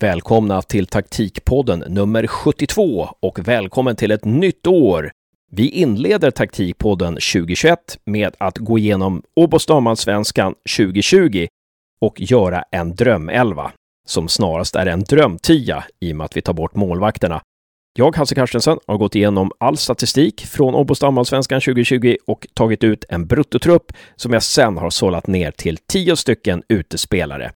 Välkomna till taktikpodden nummer 72 och välkommen till ett nytt år. Vi inleder taktikpodden 2021 med att gå igenom Åbos damallsvenskan 2020 och göra en drömelva som snarast är en drömtia i och med att vi tar bort målvakterna. Jag, Hasse Carstensen, har gått igenom all statistik från Åbos damallsvenskan 2020 och tagit ut en bruttotrupp som jag sen har sållat ner till tio stycken utespelare.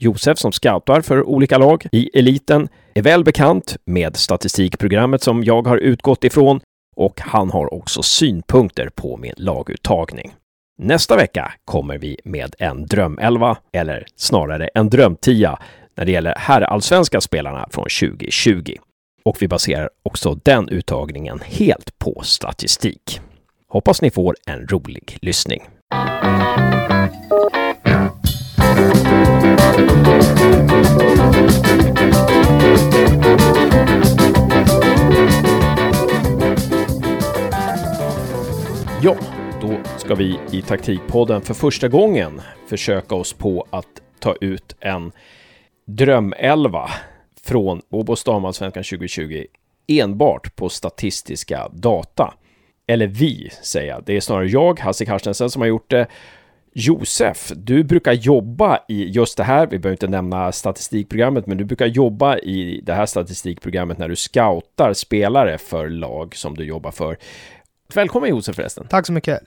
Josef som scoutar för olika lag i eliten är väl bekant med statistikprogrammet som jag har utgått ifrån och han har också synpunkter på min laguttagning. Nästa vecka kommer vi med en drömelva, eller snarare en drömtia, när det gäller herrallsvenska spelarna från 2020. Och vi baserar också den uttagningen helt på statistik. Hoppas ni får en rolig lyssning. Ja, då ska vi i taktikpodden för första gången försöka oss på att ta ut en drömelva från Åbos damallsvenskan 2020 enbart på statistiska data. Eller vi, säger jag. Det är snarare jag, Hasse Carstensen, som har gjort det. Josef, du brukar jobba i just det här, vi behöver inte nämna statistikprogrammet, men du brukar jobba i det här statistikprogrammet när du scoutar spelare för lag som du jobbar för. Välkommen Josef förresten. Tack så mycket.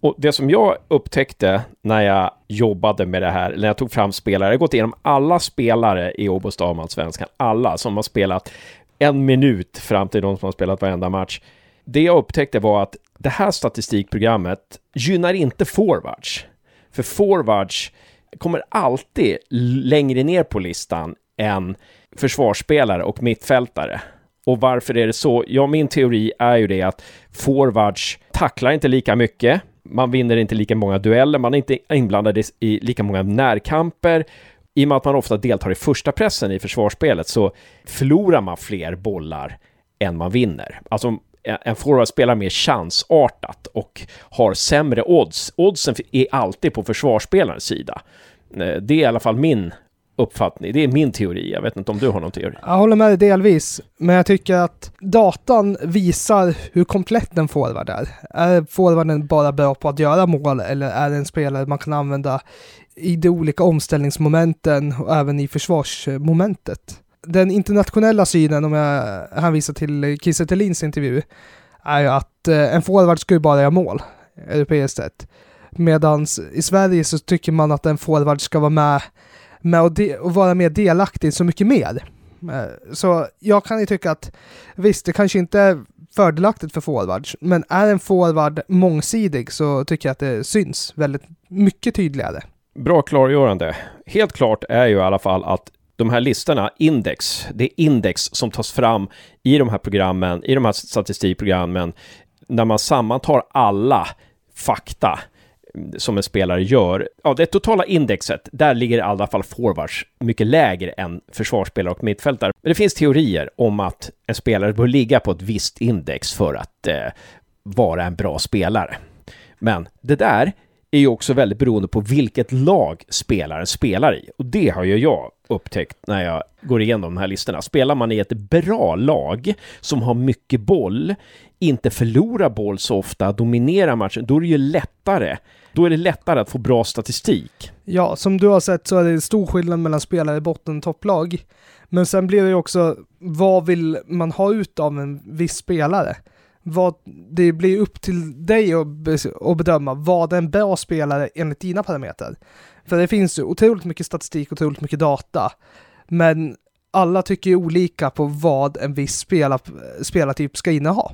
Och det som jag upptäckte när jag jobbade med det här, när jag tog fram spelare, jag har gått igenom alla spelare i Åbos damallsvenskan, alla som har spelat en minut fram till de som har spelat varenda match. Det jag upptäckte var att det här statistikprogrammet gynnar inte forwards. För forwards kommer alltid längre ner på listan än försvarsspelare och mittfältare. Och varför är det så? Ja, min teori är ju det att forwards tacklar inte lika mycket. Man vinner inte lika många dueller, man är inte inblandad i lika många närkamper. I och med att man ofta deltar i första pressen i försvarsspelet så förlorar man fler bollar än man vinner. Alltså en forward spelar mer chansartat och har sämre odds. Oddsen är alltid på försvarsspelarens sida. Eh, det är i alla fall min uppfattning. Det är min teori. Jag vet inte om du har någon teori? Jag håller med dig delvis, men jag tycker att datan visar hur komplett en forward är. Är forwarden bara bra på att göra mål eller är det en spelare man kan använda i de olika omställningsmomenten och även i försvarsmomentet? Den internationella synen, om jag hänvisar till Kiese Thelins intervju, är ju att eh, en forward ska ju bara göra mål, europeiskt sett. Medan i Sverige så tycker man att en forward ska vara med med och, de- och vara mer delaktig så mycket mer. Eh, så jag kan ju tycka att visst, det kanske inte är fördelaktigt för forwards, men är en forward mångsidig så tycker jag att det syns väldigt mycket tydligare. Bra klargörande. Helt klart är ju i alla fall att de här listorna, index, det är index som tas fram i de här programmen, i de här statistikprogrammen, när man sammantar alla fakta mm, som en spelare gör. Ja, det totala indexet, där ligger i alla fall forwards mycket lägre än försvarsspelare och mittfältare. Men det finns teorier om att en spelare bör ligga på ett visst index för att eh, vara en bra spelare. Men det där är ju också väldigt beroende på vilket lag spelaren spelar i. Och det har ju jag upptäckt när jag går igenom de här listorna. Spelar man i ett bra lag som har mycket boll, inte förlorar boll så ofta, dominerar matchen, då är det ju lättare. Då är det lättare att få bra statistik. Ja, som du har sett så är det stor skillnad mellan spelare i botten och topplag. Men sen blir det ju också, vad vill man ha ut av en viss spelare? Vad, det blir upp till dig att, be, att bedöma vad en bra spelare enligt dina parametrar. För det finns ju otroligt mycket statistik och otroligt mycket data. Men alla tycker ju olika på vad en viss spelar, spelartyp ska inneha.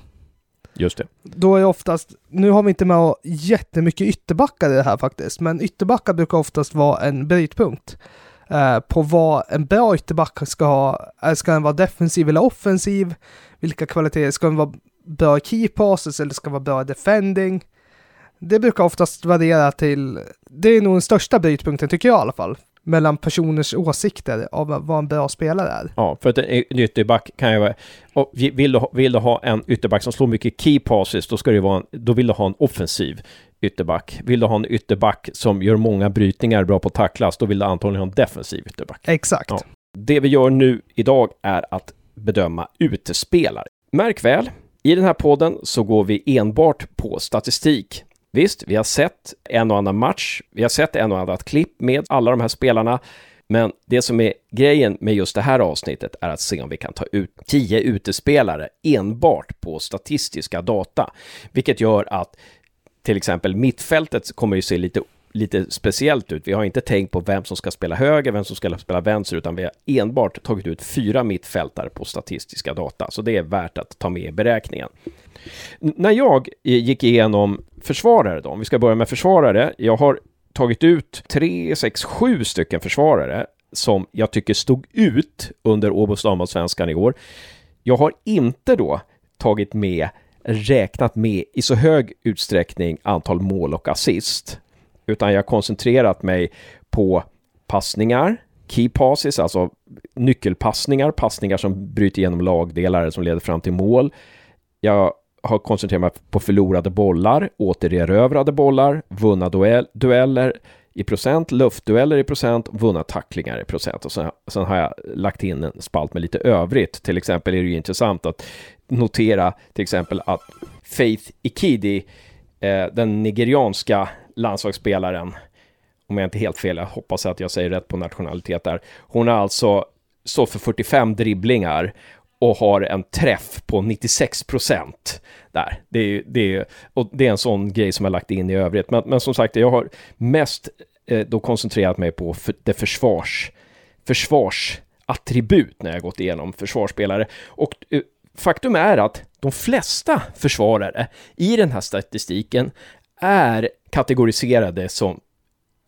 Just det. Då är oftast, nu har vi inte med jättemycket ytterbackar i det här faktiskt, men ytterbackar brukar oftast vara en brytpunkt eh, på vad en bra ytterback ska ha. Eh, Ska den vara defensiv eller offensiv? Vilka kvaliteter? Ska den vara bra key passes eller ska vara bra defending? Det brukar oftast variera till, det är nog den största brytpunkten tycker jag i alla fall, mellan personers åsikter av vad en bra spelare är. Ja, för att en ytterback kan ju vara... Och vill, du vill du ha en ytterback som slår mycket key passes, då, ska det vara en, då vill du ha en offensiv ytterback. Vill du ha en ytterback som gör många brytningar, bra på att tacklas, då vill du antagligen ha en defensiv ytterback. Exakt. Ja. Det vi gör nu idag är att bedöma utespelare. Märk väl, i den här podden så går vi enbart på statistik. Visst, vi har sett en och annan match, vi har sett en och annat klipp med alla de här spelarna, men det som är grejen med just det här avsnittet är att se om vi kan ta ut 10 utespelare enbart på statistiska data, vilket gör att till exempel mittfältet kommer ju se lite lite speciellt ut. Vi har inte tänkt på vem som ska spela höger, vem som ska spela vänster, utan vi har enbart tagit ut fyra mittfältare på statistiska data, så det är värt att ta med i beräkningen. när jag eh, gick igenom försvarare då, om vi ska börja med försvarare, jag har tagit ut tre, sex, sju stycken försvarare som jag tycker stod ut under Åbos damallsvenskan i år. Jag har inte då tagit med räknat med i så hög utsträckning antal mål och assist utan jag har koncentrerat mig på passningar, key passes, alltså nyckelpassningar, passningar som bryter igenom lagdelar som leder fram till mål. Jag har koncentrerat mig på förlorade bollar, återerövrade bollar, vunna duell, dueller i procent, luftdueller i procent, vunna tacklingar i procent. Och sen, sen, har jag lagt in en spalt med lite övrigt. Till exempel är det ju intressant att notera till exempel att Faith Ikidi, eh, den nigerianska landslagsspelaren, om jag inte är helt fel, jag hoppas att jag säger rätt på nationalitet där. Hon har alltså stått för 45 dribblingar och har en träff på 96 procent där. Det är, det, är, och det är en sån grej som jag lagt in i övrigt. Men, men som sagt, jag har mest eh, då koncentrerat mig på för, det försvars, försvarsattribut när jag gått igenom försvarsspelare. Och eh, faktum är att de flesta försvarare i den här statistiken är kategoriserade som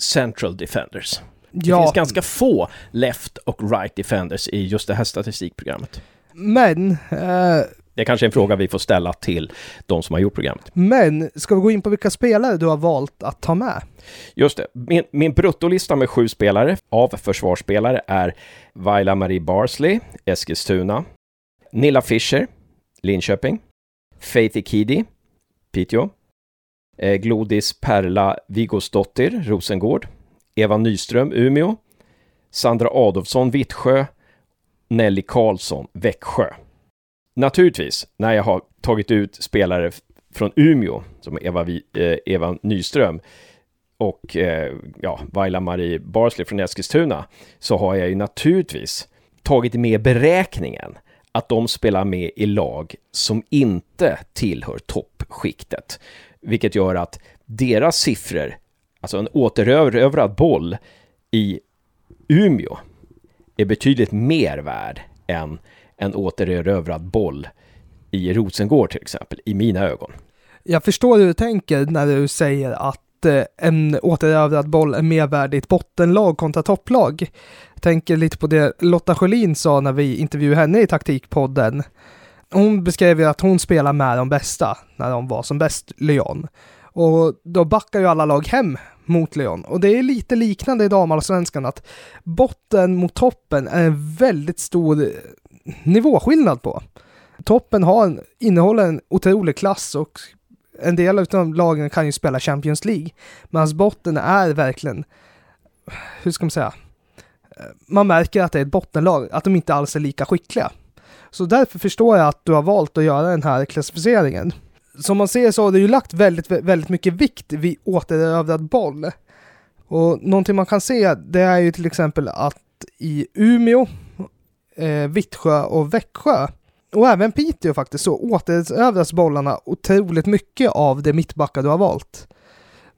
central defenders. Det ja. finns ganska få left och right defenders i just det här statistikprogrammet. Men... Eh, det är kanske är en fråga vi får ställa till de som har gjort programmet. Men, ska vi gå in på vilka spelare du har valt att ta med? Just det. Min, min bruttolista med sju spelare av försvarsspelare är Vaila Marie Barsley, Eskilstuna, Nilla Fischer, Linköping, Faith Ikidi, Piteå, Eh, Glodis Perla Vigosdottir, Rosengård, Eva Nyström, Umeå, Sandra Adolfsson, Vittsjö, Nelly Karlsson, Växjö. Naturligtvis, när jag har tagit ut spelare från Umeå, som Eva, eh, Eva Nyström, och eh, ja, Vaila-Marie Barsley från Eskilstuna, så har jag ju naturligtvis tagit med beräkningen att de spelar med i lag som inte tillhör toppskiktet vilket gör att deras siffror, alltså en återerövrad boll i Umeå, är betydligt mer värd än en återerövrad boll i Rosengård till exempel, i mina ögon. Jag förstår hur du tänker när du säger att eh, en återerövrad boll är mer värd i ett bottenlag kontra topplag. Jag tänker lite på det Lotta Schelin sa när vi intervjuade henne i taktikpodden hon beskrev ju att hon spelar med de bästa när de var som bäst, Lyon. Och då backar ju alla lag hem mot Lyon. Och det är lite liknande i damallsvenskan att botten mot toppen är en väldigt stor eh, nivåskillnad på. Toppen har en, innehåller en otrolig klass och en del av lagen kan ju spela Champions League. Medan botten är verkligen, hur ska man säga, eh, man märker att det är ett bottenlag, att de inte alls är lika skickliga. Så därför förstår jag att du har valt att göra den här klassificeringen. Som man ser så har du ju lagt väldigt, väldigt mycket vikt vid återövrad boll. Och någonting man kan se, det är ju till exempel att i Umeå, eh, Vittsjö och Växjö och även Piteå faktiskt, så återövras bollarna otroligt mycket av det mittbackar du har valt.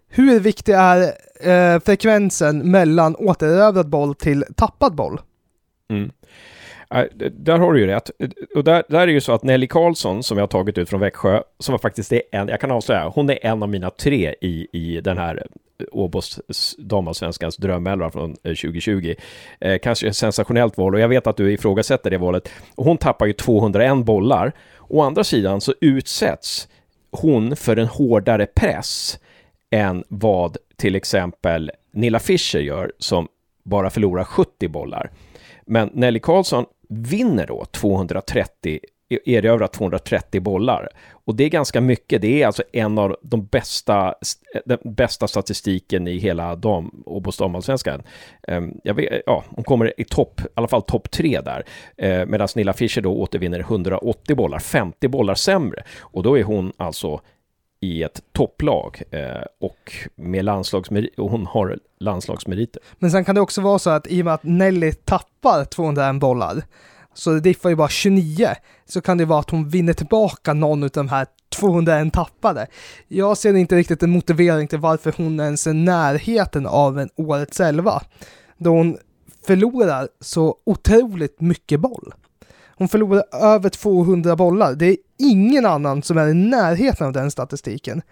Hur viktig är eh, frekvensen mellan återövrad boll till tappad boll? Mm. Där har du ju rätt. Och där, där är det ju så att Nelly Karlsson, som jag har tagit ut från Växjö, som faktiskt är en, jag kan avslöja, hon är en av mina tre i, i den här eh, Åbos damallsvenskans drömelva från eh, 2020. Eh, kanske ett sensationellt val och jag vet att du ifrågasätter det valet. Hon tappar ju 201 bollar. Å andra sidan så utsätts hon för en hårdare press än vad till exempel Nilla Fischer gör som bara förlorar 70 bollar. Men Nelly Karlsson vinner då 230 e-, erövrar 230 bollar. Och det är ganska mycket. Det är alltså en av de bästa, eh, den bästa statistiken i hela dam och damallsvenskan. Ehm, jag vet, ja, hon kommer i topp, i alla fall topp tre där. Ehm, medan Nilla Fischer då återvinner 180 bollar, 50 bollar sämre. Och då är hon alltså i ett topplag eh, och med landslagsmerit, och hon har landslagsmeriter. Men sen kan det också vara så att i och med att Nelly tappar 201 bollar, så det diffar ju bara 29, så kan det vara att hon vinner tillbaka någon av de här 201 tappade. Jag ser inte riktigt en motivering till varför hon ens är närheten av en årets elva, då hon förlorar så otroligt mycket boll. Hon förlorar över 200 bollar. Det är ingen annan som är i närheten av den statistiken.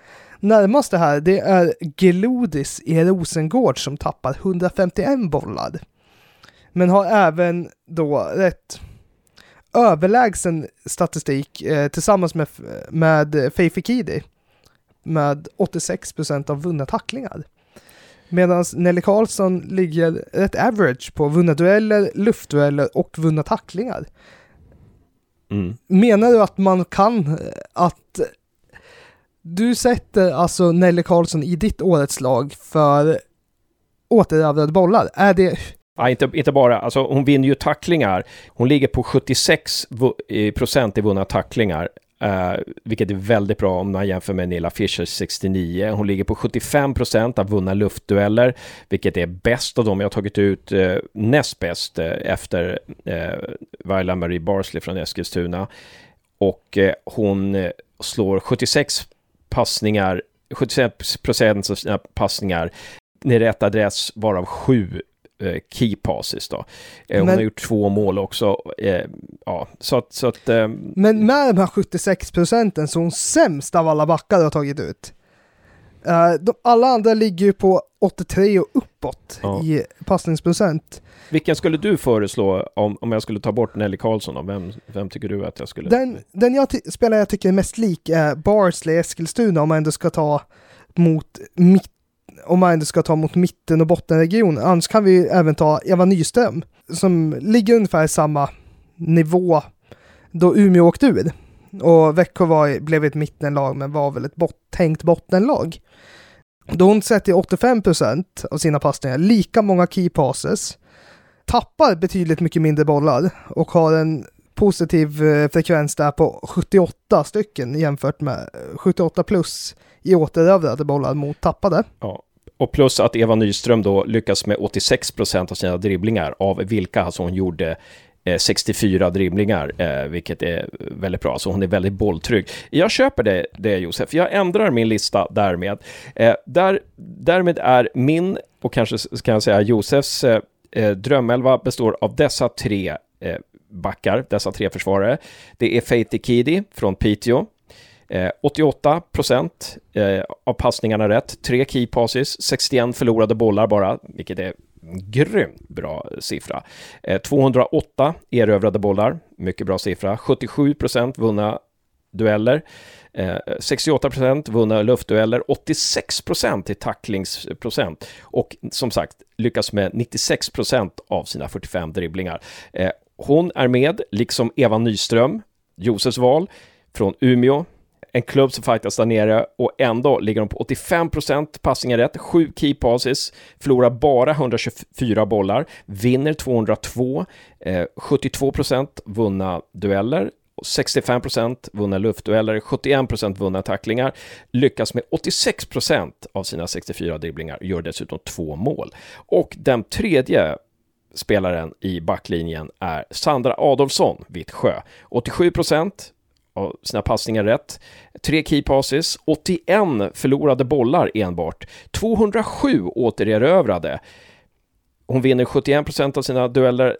Närmast det här, det är Gelodis i Rosengård som tappar 151 bollar. Men har även då rätt överlägsen statistik eh, tillsammans med, med Faye Fikidi med 86 procent av vunna tacklingar. Medan Nelly Karlsson ligger rätt average på vunna dueller, luftdueller och vunna tacklingar. Mm. Menar du att man kan, att du sätter alltså Nelly Karlsson i ditt årets lag för återerövrade bollar? Är det... Ja, inte, inte bara, alltså hon vinner ju tacklingar. Hon ligger på 76 procent i vunna tacklingar. Uh, vilket är väldigt bra om man jämför med Nilla Fischer 69. Hon ligger på 75 procent av vunna luftdueller, vilket är bäst av dem jag tagit ut, uh, näst bäst uh, efter uh, Vaila Marie Barsley från Eskilstuna. Och hon slår 76 passningar, 76 procent av sina passningar med rätt adress, varav sju key passes då. Eh, hon men, har gjort två mål också. Eh, ja, så att... Så att eh, men med de här 76 procenten så är hon sämst av alla backar har tagit ut. De, alla andra ligger ju på 83 och uppåt ja. i passningsprocent. Vilken skulle du föreslå om, om jag skulle ta bort Nelly Karlsson? Då? Vem, vem tycker du att jag skulle... Den, den jag spelar jag tycker är mest lik är Barsley Eskilstuna om man ändå ska ta mot mitt om man ändå ska ta mot mitten och bottenregionen. Annars kan vi även ta Eva Nyström som ligger ungefär i samma nivå då Umeå åkte ur. Och Växjö var, blev ett mittenlag men var väl ett bot, tänkt bottenlag. Då hon sätter 85 procent av sina passningar, lika många key passes, tappar betydligt mycket mindre bollar och har en positiv eh, frekvens där på 78 stycken jämfört med 78 plus i återövrade bollar mot tappade. Ja, och plus att Eva Nyström då lyckas med 86 procent av sina dribblingar, av vilka alltså hon gjorde eh, 64 dribblingar, eh, vilket är väldigt bra. Så hon är väldigt bolltrygg. Jag köper det, det Josef. Jag ändrar min lista därmed. Eh, där, därmed är min, och kanske kan jag säga Josefs, drömelva består av dessa tre backar, dessa tre försvarare. Det är Feiti Kidi från Piteå, Eh, 88 procent eh, av passningarna rätt, tre key passes, 61 förlorade bollar bara, vilket är grymt bra siffra. Eh, 208 erövrade bollar, mycket bra siffra. 77 procent vunna dueller. Eh, 68 procent vunna luftdueller, 86 procent i tacklingsprocent och som sagt lyckas med 96 procent av sina 45 dribblingar. Hon är med, liksom Eva Nyström, Josefs val, från Umeå, en klubb som fightas där nere och ändå ligger de på 85% passningar rätt, 7 key passes, förlorar bara 124 bollar, vinner 202, eh, 72% vunna dueller, 65% vunna luftdueller, 71% vunna tacklingar, lyckas med 86% av sina 64 dribblingar, gör dessutom två mål. Och den tredje spelaren i backlinjen är Sandra Adolfsson, Vittsjö. 87% av sina passningar rätt. Tre key passes, 81 förlorade bollar enbart, 207 återerövrade. Hon vinner 71% av sina dueller,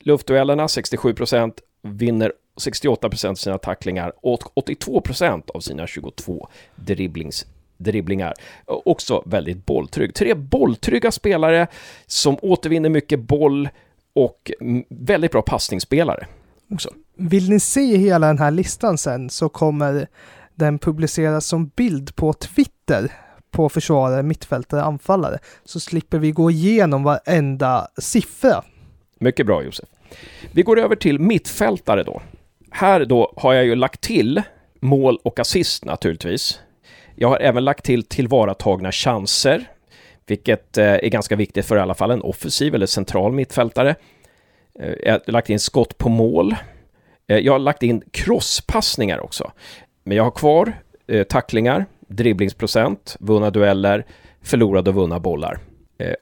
luftduellerna, 67% vinner 68 av sina tacklingar och 82% av sina 22 dribblings dribblingar. Också väldigt bolltrygg. Tre bolltrygga spelare som återvinner mycket boll och väldigt bra passningsspelare också. Vill ni se hela den här listan sen så kommer den publiceras som bild på Twitter på försvarare, mittfältare, anfallare. Så slipper vi gå igenom varenda siffra. Mycket bra Josef. Vi går över till mittfältare då. här då har jag ju lagt till mål och assist naturligtvis. Jag har även lagt till tillvaratagna chanser, vilket eh, är ganska viktigt för i alla fall en offensiv eller central mittfältare. Eh, jag har lagt in skott på mål. Eh, jag har lagt in crosspassningar också. Men jag har kvar eh, tacklingar, dribblingsprocent, vunna dueller, förlorade och vunna bollar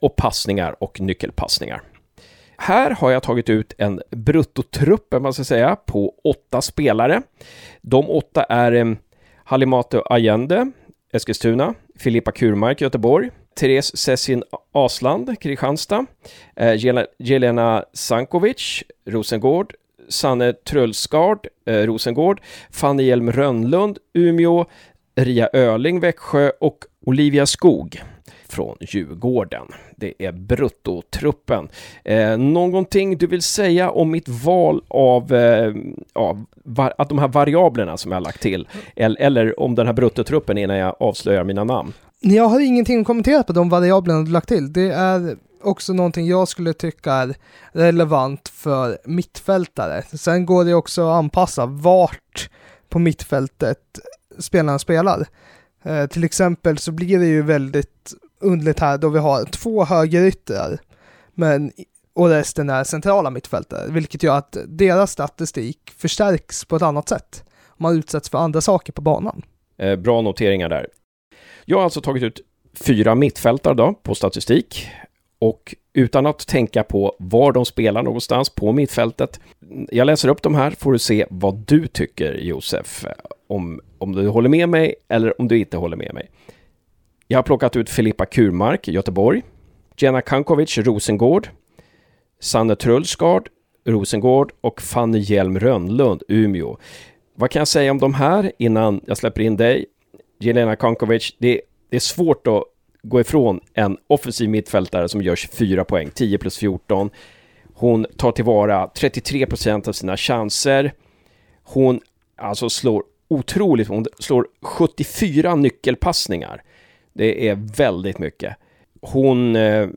och passningar och nyckelpassningar. Här har jag tagit ut en bruttotrupp, man ska säga, på åtta spelare. De åtta är Halimatu Allende, Eskilstuna, Filippa Kurmark, Göteborg, Therese Sessin Asland, Kristianstad, eh, Jelena Sankovic, Rosengård, Sanne Trullsgard, eh, Rosengård, Fanny Hjelm Rönnlund, Umeå, Ria Öling, Växjö och Olivia Skog från Djurgården. Det är bruttotruppen. Eh, någonting du vill säga om mitt val av, eh, ja, var, att de här variablerna som jag har lagt till? Eller, eller om den här bruttotruppen innan jag avslöjar mina namn? Jag har ingenting att kommentera på de variablerna du lagt till. Det är också någonting jag skulle tycka är relevant för mittfältare. Sen går det också att anpassa vart på mittfältet spelarna spelar. Eh, till exempel så blir det ju väldigt underligt här då vi har två högeryttrar men, och resten är centrala mittfältare, vilket gör att deras statistik förstärks på ett annat sätt. Man utsätts för andra saker på banan. Eh, bra noteringar där. Jag har alltså tagit ut fyra mittfältare då på statistik och utan att tänka på var de spelar någonstans på mittfältet. Jag läser upp de här får du se vad du tycker Josef, om, om du håller med mig eller om du inte håller med mig. Jag har plockat ut Filippa Kurmark, Göteborg, Jenna Kankovic, Rosengård, Sanne Trullsgard, Rosengård och Fanny Hjelm Rönnlund, Umeå. Vad kan jag säga om de här innan jag släpper in dig? Jelena Kankovic, det, det är svårt att gå ifrån en offensiv mittfältare som gör 24 poäng, 10 plus 14. Hon tar tillvara 33 procent av sina chanser. Hon alltså slår otroligt, hon slår 74 nyckelpassningar. Det är väldigt mycket. Hon eh,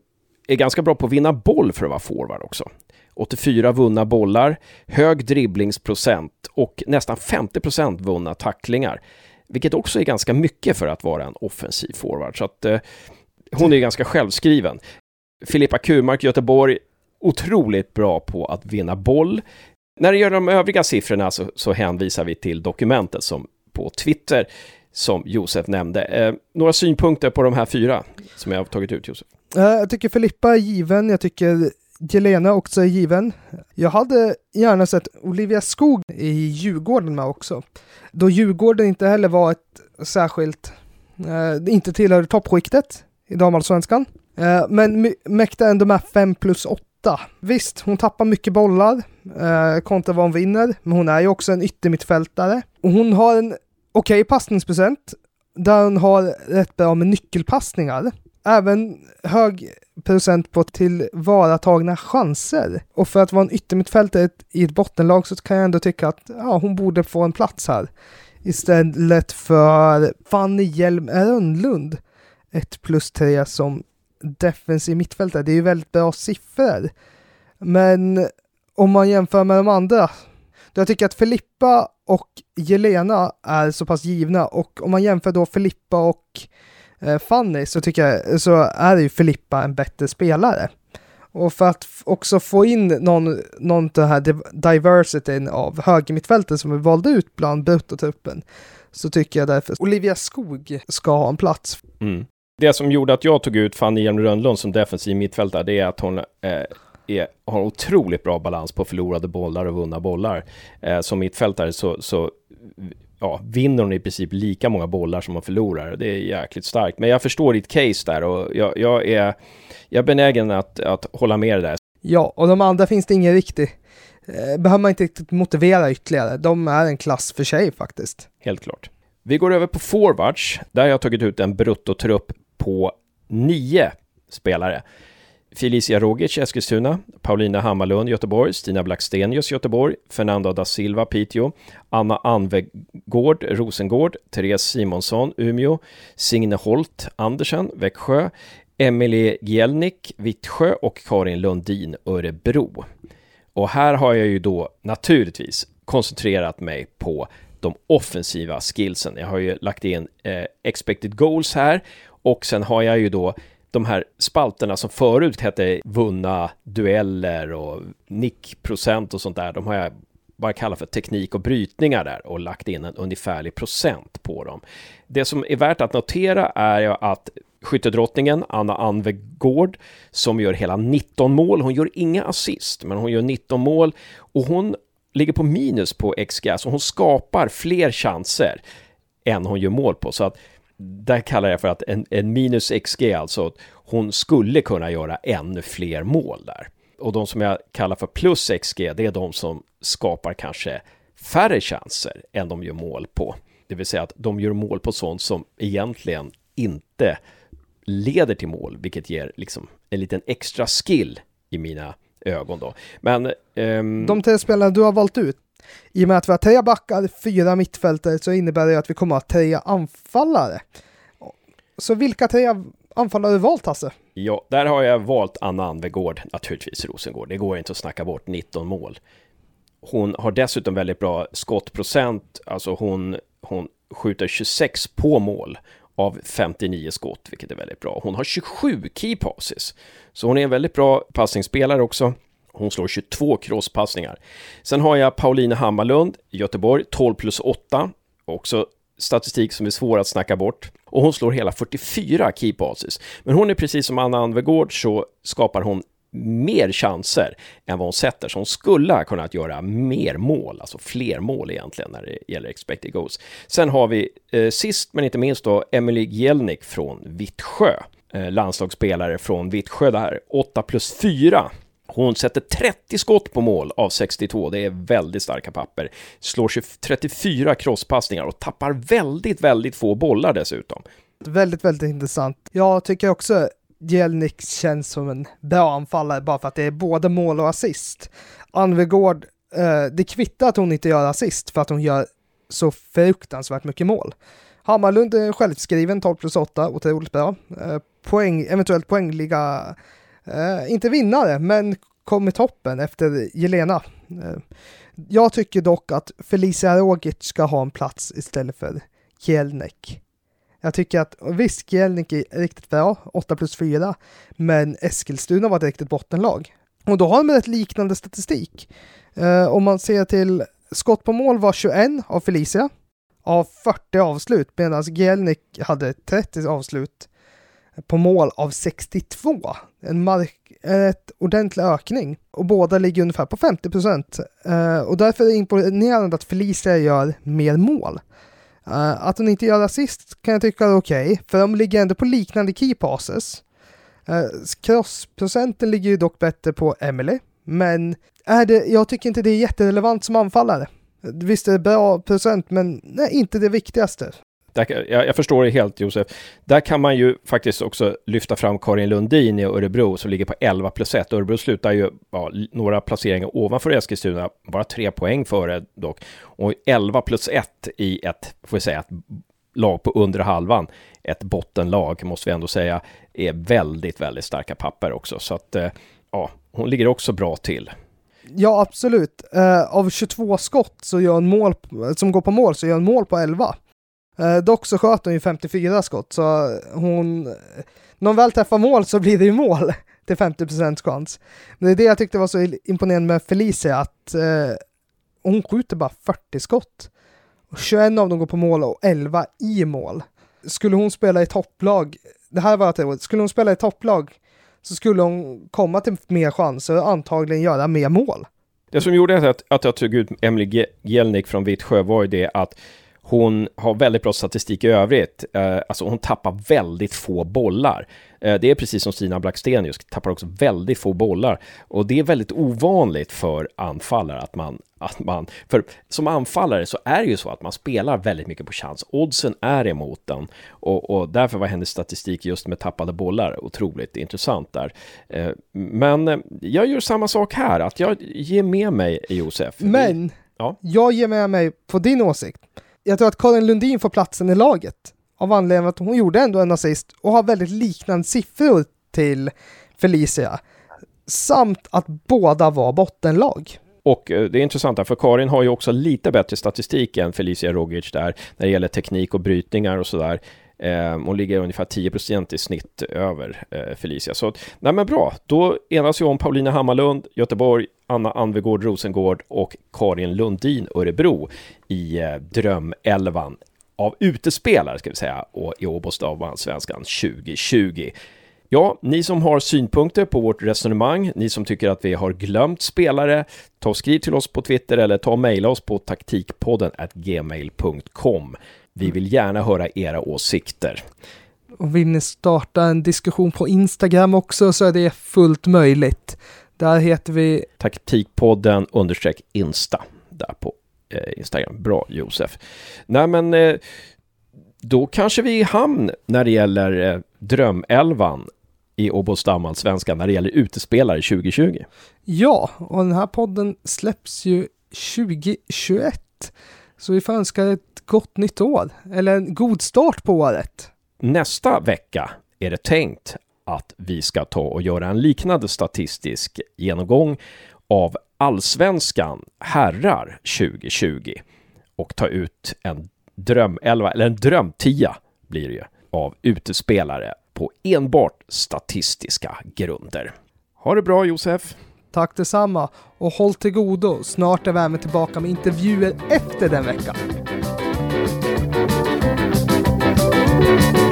är ganska bra på att vinna boll för att vara forward också. 84 vunna bollar, hög dribblingsprocent och nästan 50 vunna tacklingar. Vilket också är ganska mycket för att vara en offensiv forward. Så att, eh, hon är ganska självskriven. Filippa Kurmark, Göteborg, otroligt bra på att vinna boll. När det gäller de övriga siffrorna så, så hänvisar vi till dokumentet som på Twitter som Josef nämnde. Eh, några synpunkter på de här fyra som jag har tagit ut, Josef? Eh, jag tycker Filippa är given, jag tycker Jelena också är given. Jag hade gärna sett Olivia Skog i Djurgården med också. Då Djurgården inte heller var ett särskilt, eh, inte tillhörde toppskiktet i damallsvenskan. Eh, men mäktar ändå med 5 plus 8. Visst, hon tappar mycket bollar eh, kontra vad hon vinner, men hon är ju också en yttermittfältare. Och hon har en okej okay, passningsprocent, där hon har rätt bra med nyckelpassningar. Även hög procent på tillvaratagna chanser. Och för att vara en yttermittfältare i ett bottenlag så kan jag ändå tycka att ja, hon borde få en plats här. Istället för Fanny Hjelm Rönnlund. 1 plus 3 som defensiv mittfältare. Det är ju väldigt bra siffror. Men om man jämför med de andra jag tycker att Filippa och Jelena är så pass givna och om man jämför då Filippa och eh, Fanny så tycker jag så är ju Filippa en bättre spelare. Och för att också få in någon, någon den här diversityn av högermittfältet som vi valde ut bland bruttotruppen så tycker jag därför Olivia Skog ska ha en plats. Mm. Det som gjorde att jag tog ut Fanny Hjelm Rönnlund som defensiv mittfältare, det är att hon eh, är, har otroligt bra balans på förlorade bollar och vunna bollar. Eh, som mittfältare så, så ja, vinner hon i princip lika många bollar som hon förlorar. Det är jäkligt starkt. Men jag förstår ditt case där och jag, jag är, jag är benägen att, att hålla med där. Ja, och de andra finns det ingen riktig eh, behöver man inte riktigt motivera ytterligare. De är en klass för sig faktiskt. Helt klart. Vi går över på forwards. Där har jag tagit ut en bruttotrupp på nio spelare. Felicia Rogic, Eskilstuna, Paulina Hammarlund, Göteborg, Stina Blackstenius, Göteborg, Fernando da Silva, Piteå, Anna Anvegård, Rosengård, Therese Simonsson, Umeå, Signe Holt, Andersen, Växjö, Emelie Gielnik, Vittsjö och Karin Lundin, Örebro. Och här har jag ju då naturligtvis koncentrerat mig på de offensiva skillsen. Jag har ju lagt in eh, expected goals här och sen har jag ju då de här spalterna som förut hette vunna dueller och nickprocent och sånt där, de har jag bara kallat för teknik och brytningar där och lagt in en ungefärlig procent på dem. Det som är värt att notera är ju att skyttedrottningen Anna Anvegård som gör hela 19 mål. Hon gör inga assist, men hon gör 19 mål och hon ligger på minus på XG, så hon skapar fler chanser än hon gör mål på. Så att där kallar jag för att en, en minus XG, alltså hon skulle kunna göra ännu fler mål där. Och de som jag kallar för plus XG, det är de som skapar kanske färre chanser än de gör mål på. Det vill säga att de gör mål på sånt som egentligen inte leder till mål, vilket ger liksom en liten extra skill i mina ögon då. Men... Um... De tre spelarna du har valt ut, i och med att vi har tre backar, fyra mittfältare, så innebär det att vi kommer att ha tre anfallare. Så vilka tre anfallare har du valt, Hasse? Ja, där har jag valt Anna Anvegård, naturligtvis Rosengård. Det går inte att snacka bort 19 mål. Hon har dessutom väldigt bra skottprocent, alltså hon, hon skjuter 26 på mål av 59 skott, vilket är väldigt bra. Hon har 27 key passes, så hon är en väldigt bra passningsspelare också. Hon slår 22 crosspassningar. Sen har jag Paulina Hammarlund, Göteborg, 12 plus 8. Också statistik som är svår att snacka bort. Och hon slår hela 44 key passes. Men hon är precis som Anna Anvegård så skapar hon mer chanser än vad hon sätter, så hon skulle ha kunnat göra mer mål, alltså fler mål egentligen när det gäller expected goals. Sen har vi eh, sist men inte minst då Emily Jelnik från Vittsjö, eh, landslagsspelare från Vittsjö där, 8 plus 4 hon sätter 30 skott på mål av 62, det är väldigt starka papper. Slår 34 crosspassningar och tappar väldigt, väldigt få bollar dessutom. Väldigt, väldigt intressant. Jag tycker också Jelnik känns som en bra anfallare bara för att det är både mål och assist. Anvegård, eh, det kvittar att hon inte gör assist för att hon gör så fruktansvärt mycket mål. Hammarlund är självskriven 12 plus 8, otroligt bra. Eh, poäng, eventuellt poängliga, eh, inte vinnare, men kom i toppen efter Jelena. Eh, jag tycker dock att Felicia Rogic ska ha en plats istället för Jelnek. Jag tycker att visst, Jelnik är riktigt bra, 8 plus 4, men Eskilstuna var ett riktigt bottenlag. Och då har de rätt liknande statistik. Eh, om man ser till skott på mål var 21 av Felicia, av 40 avslut, medan Gelnik hade 30 avslut på mål av 62. En mark, ett ordentlig ökning. Och båda ligger ungefär på 50 procent. Eh, och därför är det imponerande att Felicia gör mer mål. Eh, att hon inte gör assist kan jag tycka är okej, okay, för de ligger ändå på liknande key passes. Eh, crossprocenten ligger ju dock bättre på Emily, men är det, jag tycker inte det är jätterelevant som anfallare. Visst är det bra procent, men nej, inte det viktigaste. Där, jag, jag, förstår det helt Josef. Där kan man ju faktiskt också lyfta fram Karin Lundin i Örebro som ligger på 11 plus 1. Örebro slutar ju ja, några placeringar ovanför Eskilstuna, bara tre poäng före dock. Och 11 plus 1 i ett, får vi säga, ett lag på under halvan, ett bottenlag måste vi ändå säga, är väldigt, väldigt starka papper också. Så att eh, ja, hon ligger också bra till. Ja, absolut. Uh, av 22 skott så gör en mål, som går på mål så gör en mål på 11. Eh, dock så sköt hon ju 54 skott, så hon... När hon väl träffar mål så blir det ju mål till 50 chans. Men det är det jag tyckte var så imponerande med Felicia, att eh, hon skjuter bara 40 skott. Och 21 av dem går på mål och 11 i mål. Skulle hon spela i topplag, det här var jag skulle hon spela i topplag så skulle hon komma till mer chanser och antagligen göra mer mål. Det som gjorde att, att jag tog ut Emily Jelnik från Vittsjö var ju det att hon har väldigt bra statistik i övrigt. Eh, alltså hon tappar väldigt få bollar. Eh, det är precis som Stina Blackstenius, tappar också väldigt få bollar. Och det är väldigt ovanligt för anfallare att man, att man... För som anfallare så är det ju så att man spelar väldigt mycket på chans. Oddsen är emot den. Och, och därför var hennes statistik just med tappade bollar otroligt intressant där. Eh, men jag gör samma sak här, att jag ger med mig Josef. Men, ja. jag ger med mig på din åsikt jag tror att Karin Lundin får platsen i laget av anledning att hon gjorde ändå en assist och har väldigt liknande siffror till Felicia. Samt att båda var bottenlag. Och eh, det är intressant, här, för Karin har ju också lite bättre statistik än Felicia Rogic där, när det gäller teknik och brytningar och sådär. Eh, hon ligger ungefär 10% i snitt över eh, Felicia. Så nej men bra, då enas vi om Paulina Hammarlund, Göteborg, Anna Anvegård Rosengård och Karin Lundin Örebro i eh, drömelvan av utespelare ska vi säga och i Åbostavan Svenskan 2020. Ja, ni som har synpunkter på vårt resonemang, ni som tycker att vi har glömt spelare, ta och skriv till oss på Twitter eller ta och mejla oss på taktikpodden gmail.com. Vi vill gärna höra era åsikter. Och vill ni starta en diskussion på Instagram också så är det fullt möjligt. Där heter vi Taktikpodden understreck Insta där på eh, Instagram. Bra Josef. Nej men eh, då kanske vi är i hamn när det gäller eh, drömelvan i Åbo svenska när det gäller utespelare 2020. Ja, och den här podden släpps ju 2021. Så vi får önska ett gott nytt år, eller en god start på året. Nästa vecka är det tänkt att vi ska ta och göra en liknande statistisk genomgång av allsvenskan herrar 2020 och ta ut en drömelva, eller en drömtia blir det ju, av utespelare på enbart statistiska grunder. Ha det bra Josef! Tack detsamma och håll till godo. Snart är vi även tillbaka med intervjuer efter den veckan. thank you